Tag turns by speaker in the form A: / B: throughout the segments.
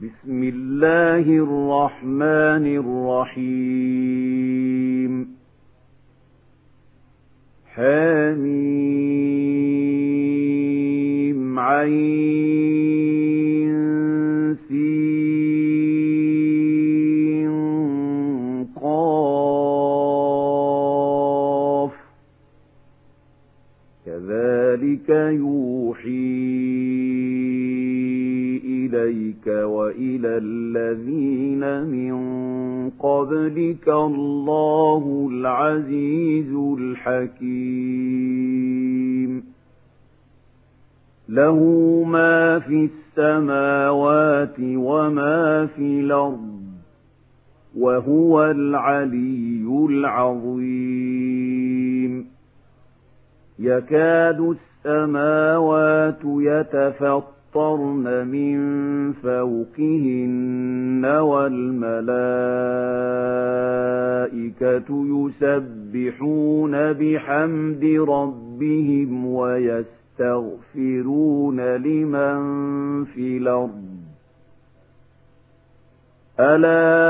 A: بسم الله الرحمن الرحيم حميم عين سين قاف كذلك يوم إليك وإلى الذين من قبلك الله العزيز الحكيم له ما في السماوات وما في الأرض وهو العلي العظيم يكاد السماوات يتفطر يسطرن من فوقهن والملائكة يسبحون بحمد ربهم ويستغفرون لمن في الأرض ألا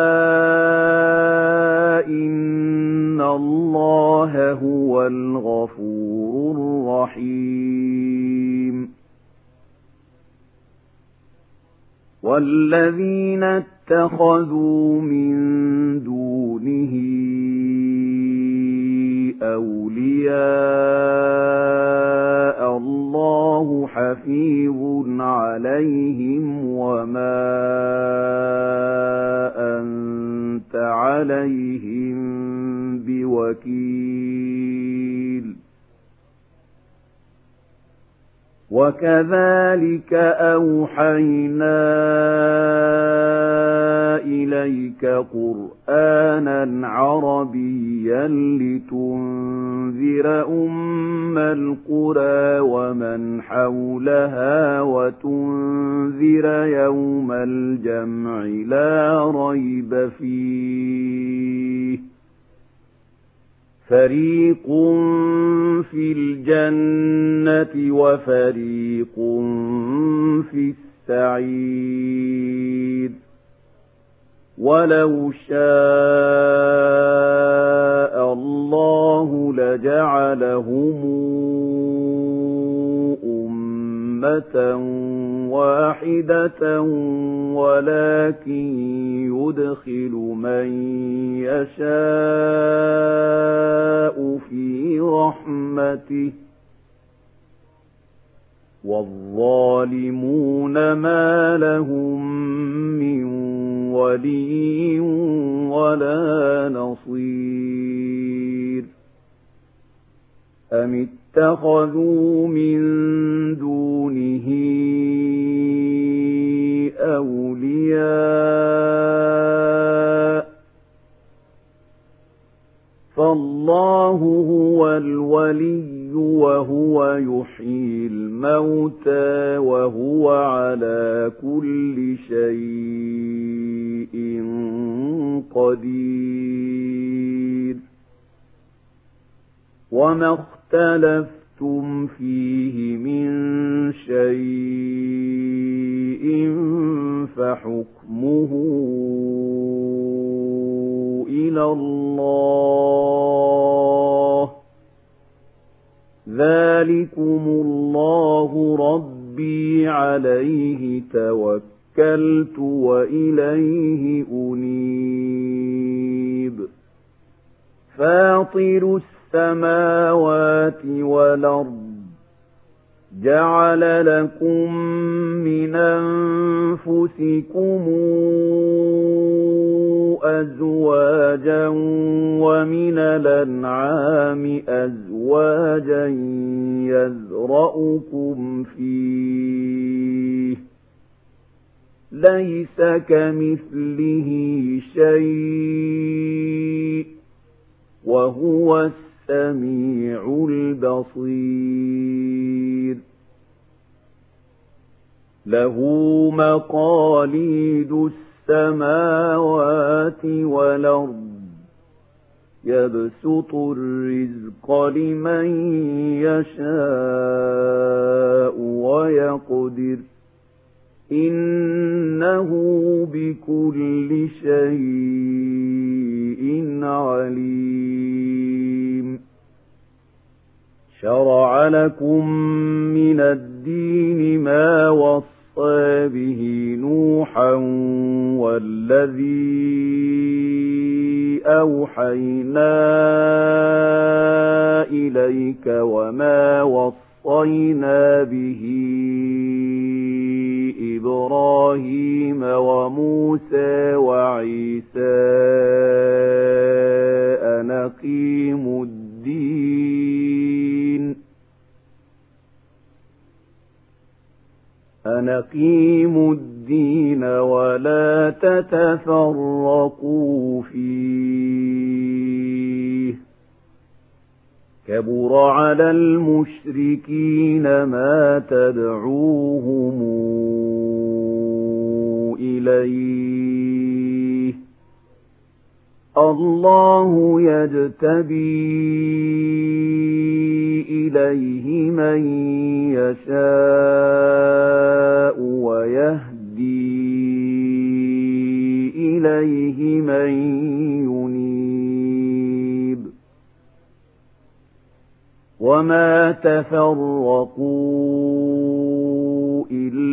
A: إن الله هو الغفور الرحيم والذين اتخذوا من دونه أولياء الله حفيظ عليهم وما وكذلك أوحينا إليك قرآنا عربيا لتنذر أم القرى ومن حولها وتنذر يوم الجمع لا ريب فيه فَرِيقٌ فِي الْجَنَّةِ وَفَرِيقٌ فِي السعيد وَلَوْ شَاءَ اللَّهُ لَجَعَلَهُمْ أُمَّةً واحدة ولكن يدخل من يشاء اتَّخَذُوا مِن دُونِهِ أَوْلِيَاءَ فَاللَّهُ هُوَ الْوَلِيُّ وَهُوَ يُحْيِي الْمَوْتَى وَهُوَ عَلَى كُلِّ شَيْءٍ قَدِيرٌ وَمَا اخْتَلَفَ شئتم فيه من شيء فحكمه إلى الله ذلكم الله ربي عليه توكلت وإليه أنيب فاطر السماوات والأرض جعل لكم من أنفسكم أزواجا ومن الأنعام أزواجا يزرأكم فيه ليس كمثله شيء وهو السماء السميع البصير له مقاليد السماوات والأرض يبسط الرزق لمن يشاء ويقدر ۖ إِنَّهُ بِكُلِّ شَيْءٍ عَلِيمٌ شَرَعَ لَكُم مِّنَ الدِّينِ مَا وَصَّى بِهِ نُوحًا وَالَّذِي أَوْحَيْنَا إِلَيْكَ وَمَا وَصَّيْنَا بِهِ إبراهيم وموسى وعيسى أن أقيموا الدين أن أقيموا الدين ولا تتفرقوا فيه كبر على المشركين ما تدعوهم إليه الله يجتبي إليه من يشاء ويهدي إليه من ينيب وما تفرقون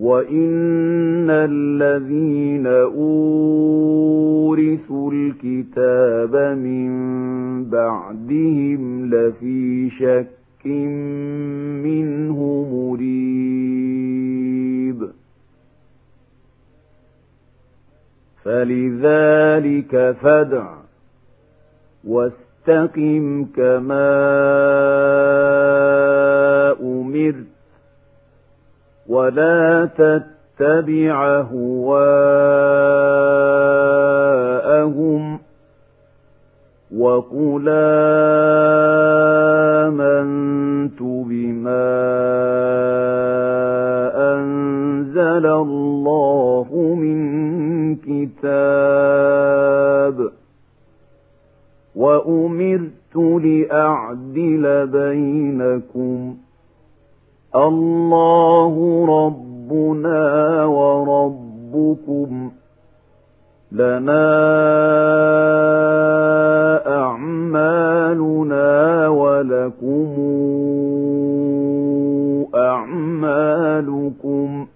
A: وَإِنَّ الَّذِينَ أُورِثُوا الْكِتَابَ مِنْ بَعْدِهِمْ لَفِي شَكٍّ مِنْهُ مُرِيبٍ فَلِذَلِكَ فَدْعُ وَاسْتَقِمْ كَمَا أُمِرْتَ ولا تتبع هواءهم وقل آمنت بما أنزل الله من كتاب وأمرت لأعدل بينكم ۖ الله ربنا وربكم لنا أعمالنا ولكم أعمالكم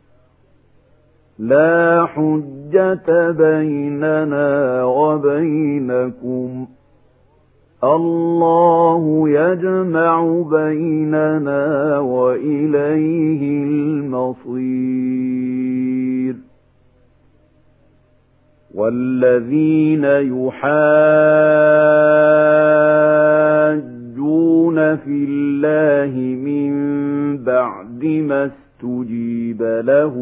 A: لا حجة بيننا وبينكم ۖ الله يجمع بيننا وإليه المصير والذين يحاجون في الله من بعد ما استجيب له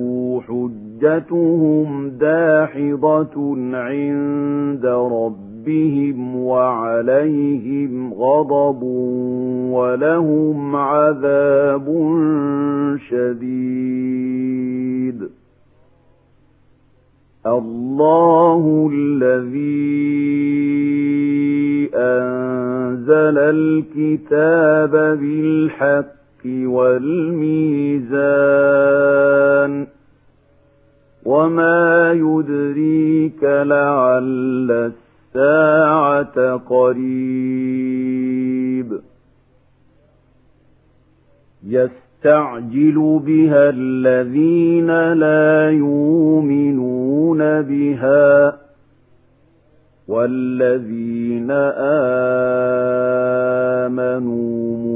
A: حج حجتهم داحضة عند ربهم وعليهم غضب ولهم عذاب شديد الله الذي أنزل الكتاب بالحق والميزان وما يدريك لعل الساعة قريب يستعجل بها الذين لا يؤمنون بها والذين آمنوا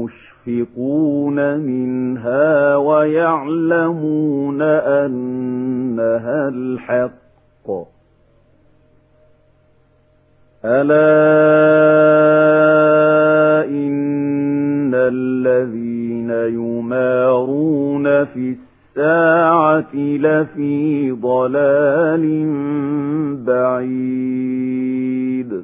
A: مش ينفقون منها ويعلمون أنها الحق ألا إن الذين يمارون في الساعة لفي ضلال بعيد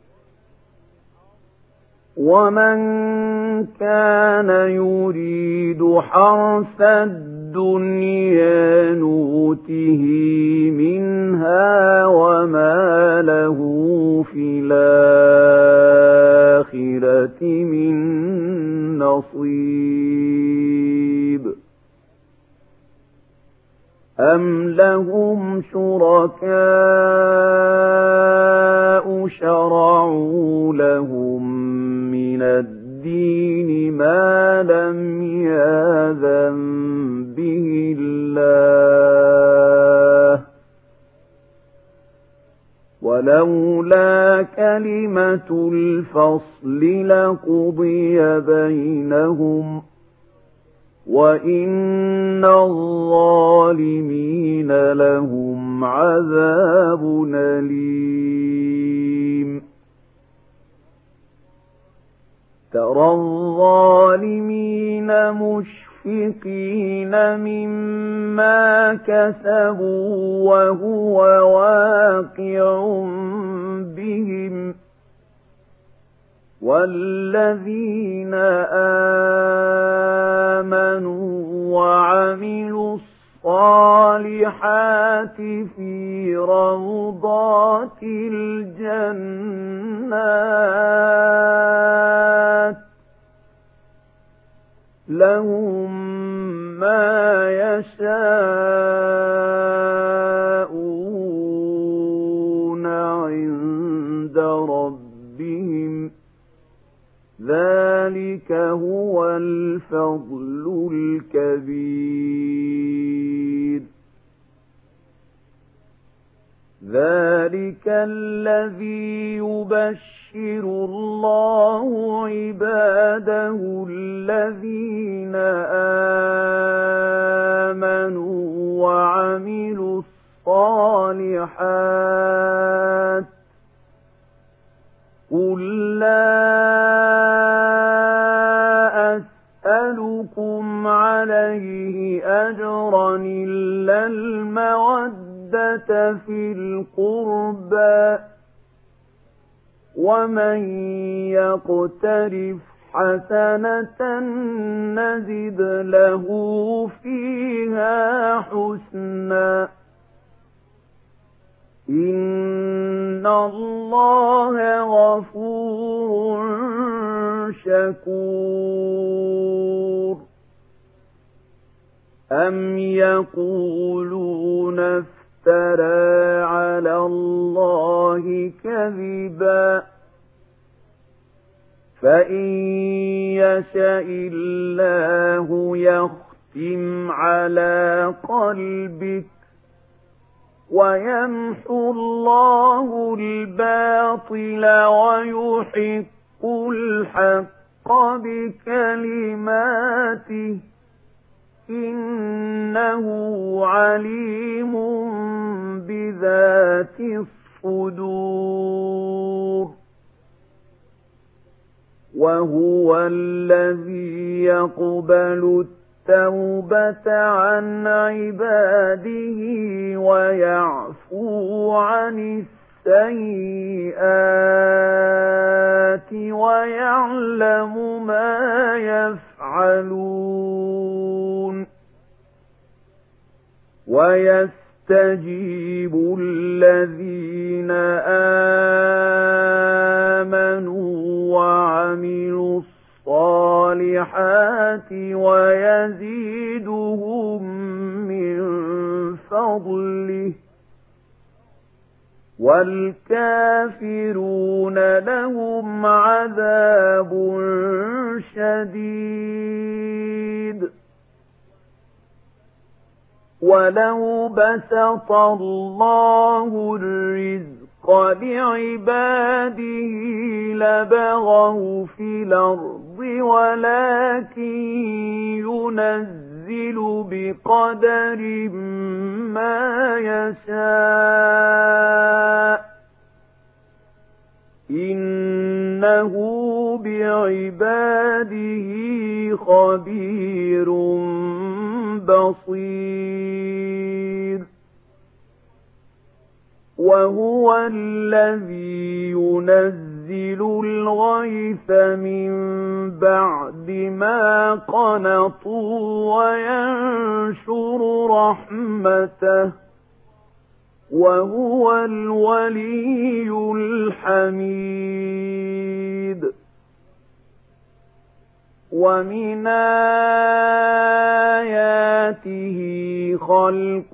A: ومن كان يريد حرث الدنيا نوته منها وما له في الآخرة من نصير أَمْ لَهُمْ شُرَكَاءُ شَرَعُوا لَهُم مِّنَ الدِّينِ مَا لَمْ يَأْذَن بِهِ اللَّهُ وَلَوْلَا كَلِمَةُ الْفَصْلِ لَقُضِيَ بَيْنَهُمْ ۗ وَإِنَّ الظَّالِمِينَ لَهُمْ عَذَابٌ أَلِيمٌ تَرَى الظَّالِمِينَ مُشْفِقِينَ مِمَّا كَسَبُوا وَهُوَ وَاقِعٌ بِهِمْ ۗ والذين آمنوا وعملوا الصالحات في روضات الجنات لهم ما يشاءون ذلك هو الفضل الكبير ذلك الذي يبشر الله عباده الذين آمنوا وعملوا الصالحات قل لا فِي الْقُرْبَى وَمَن يَقْتَرِفْ حَسَنَةً نَّزِدْ لَهُ فِيهَا حُسْنًا إِنَّ اللَّهَ غَفُورٌ شَكُورٌ أَمْ يَقُولُونَ افترى على الله كذبا فإن يشاء الله يختم على قلبك ويمحو الله الباطل ويحق الحق بكلماته إِنَّهُ عَلِيمٌ بِذَاتِ الصُّدُورِ وَهُوَ الَّذِي يَقْبَلُ التَّوْبَةَ عَن عِبَادِهِ وَيَعْفُو عَنِ السَّيِّئَاتِ السيئات ويعلم ما يفعلون ويستجيب الذين آمنوا وعملوا الصالحات و والكافرون لهم عذاب شديد ولو بسط الله الرزق لعباده لبغوا في الأرض ولكن ينزل ينزل بقدر ما يشاء إنه بعباده خبير بصير وهو الذي ينزل يُنَزِّلُ الْغَيْثَ مِن بَعْدِ مَا قَنَطُوا وَيَنشُرُ رَحْمَتَهُ وَهُوَ الْوَلِيُّ الْحَمِيدُ وَمِنْ آيَاتِهِ خَلْقُ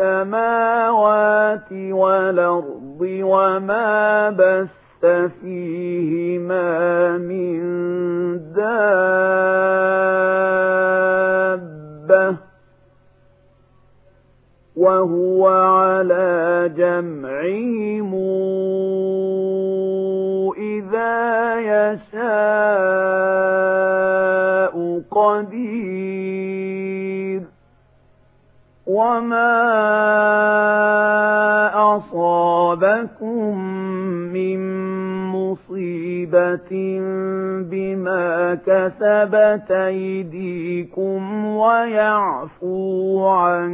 A: السَّمَاوَاتِ وَالْأَرْضِ وَمَا بَثَّ فيهما من دابة وهو على جمعهم إذا يشاء قدير وما بِمَا كَسَبَتْ أَيْدِيكُمْ وَيَعْفُو عَن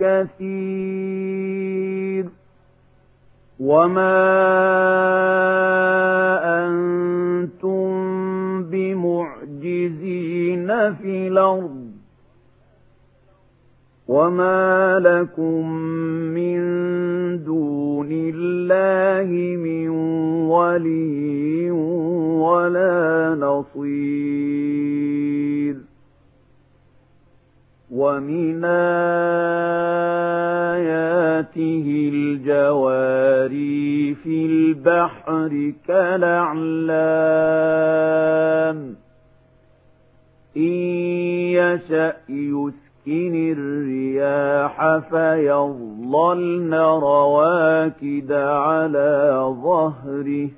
A: كَثِيرٍ وَمَا أَنتُم بِمُعْجِزِينَ فِي الْأَرْضِ وَمَا لَكُم مِّن دُونِ اللَّهِ مِن وَلِيٍّ وَلَا نَصِيرٍ وَمِنْ آيَاتِهِ الْجَوَارِي فِي الْبَحْرِ كَالْأَعْلَامِ إِن يَشَأْ يسر إن الرياح فيظللن رواكد على ظهره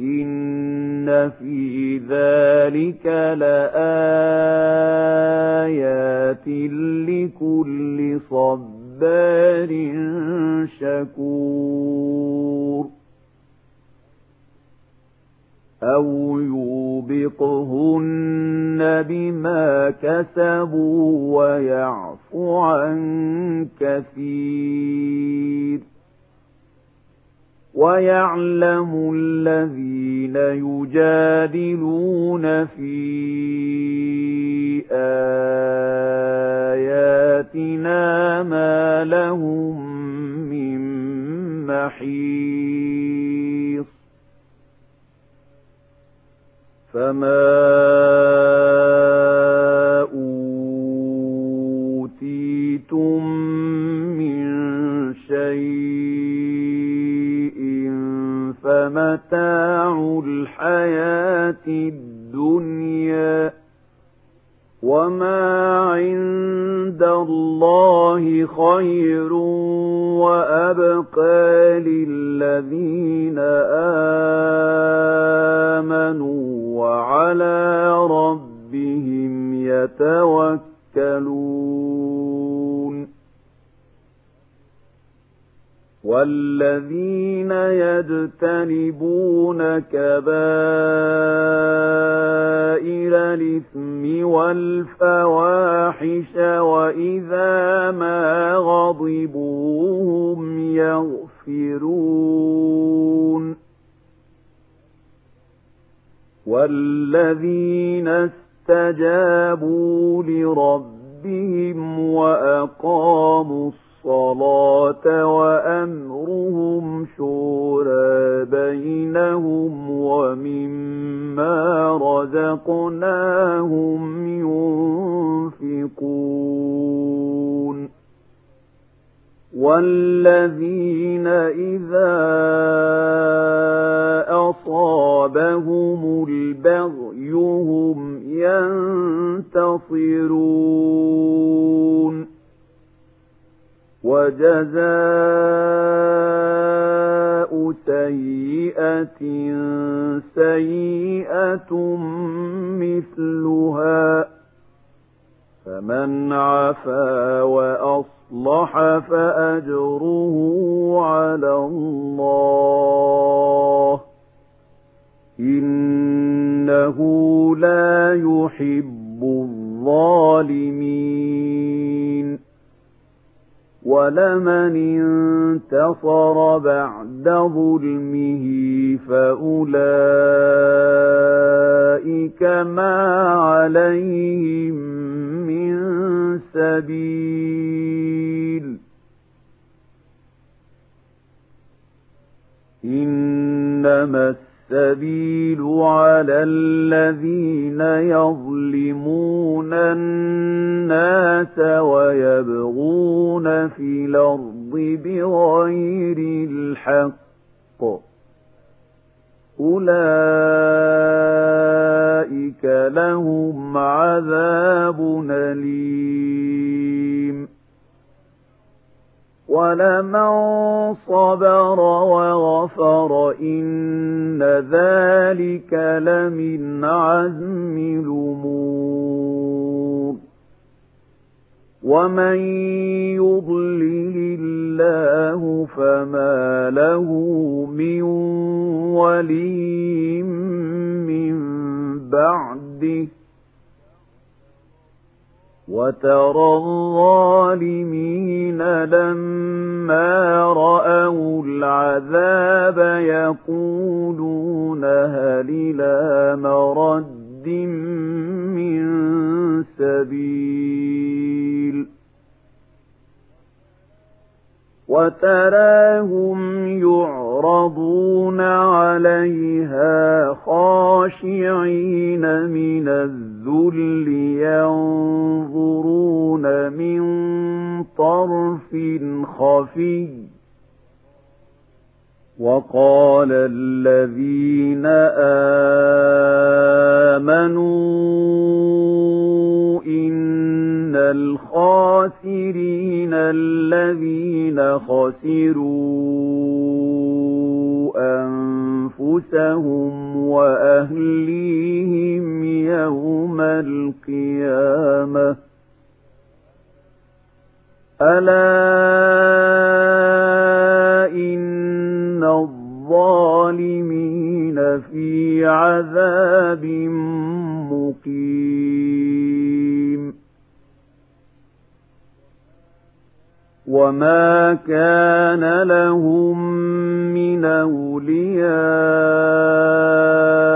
A: إن في ذلك لآيات لكل صبار شكور أو يوبقهن بما كسبوا ويعفو عن كثير ويعلم الذين يجادلون في آياتنا ما لهم من محيص فما أوتيتم من شيء فمتاع الحياة الدنيا وما عند الله خير وأبقى للذين آمنوا تجتنبون كبائر الإثم والفواحش وإذا ما غضبوا هم يغفرون والذي والذين إذا أصابهم البغي هم ينتصرون وجزاء سيئة سيئة مثلها فمن عفا وأصلح أصلح فأجره على الله إنه لا يحب الظالمين ولمن انتصر بعد ظلمه فأولئك ما عليهم من سبيل إنما السبيل على الذين يظلمون الناس ويبغون في الأرض بغير الحق أولئك لهم عذاب أليم ولمن صبر وغفر إن ذلك لمن عزم الأمور ومن يضلل الله فما له من ولي من بعده وترى الظالمين لما رأوا العذاب يقولون هل إلى مرد من سبيل وتراهم يعرضون عليها خاشعين من الذل ينظرون من طرف خفي وقال الذين آمنوا من الخاسرين الذين خسروا أنفسهم وأهليهم يوم القيامة ألا إن الظالمين في عذاب مقيم وما كان لهم من أولياء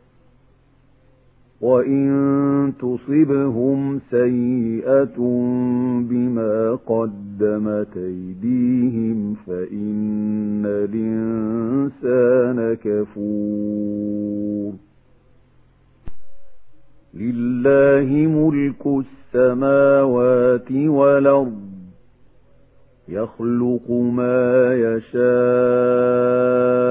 A: وإن تصبهم سيئة بما قدمت أيديهم فإن الإنسان كفور لله ملك السماوات والأرض يخلق ما يشاء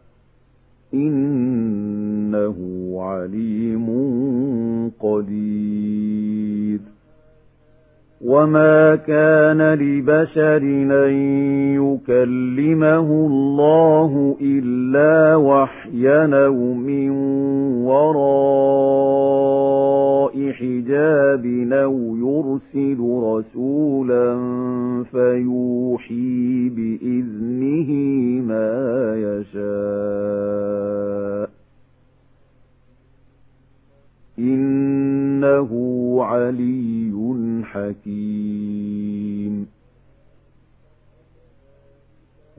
A: إنه عليم قدير وما كان لبشر أن يكلمه الله إلا وحينا من وراء بحجاب أو يرسل رسولا فيوحي بإذنه ما يشاء إنه علي حكيم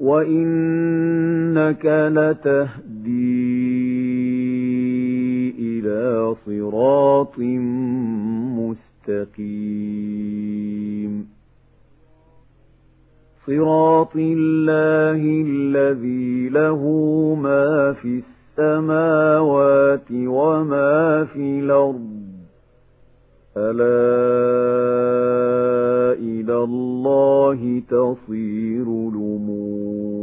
A: وإنك لتهدي إلى صراط مستقيم صراط الله الذي له ما في السماوات وما في الأرض ألا إلى الله تصير الأمور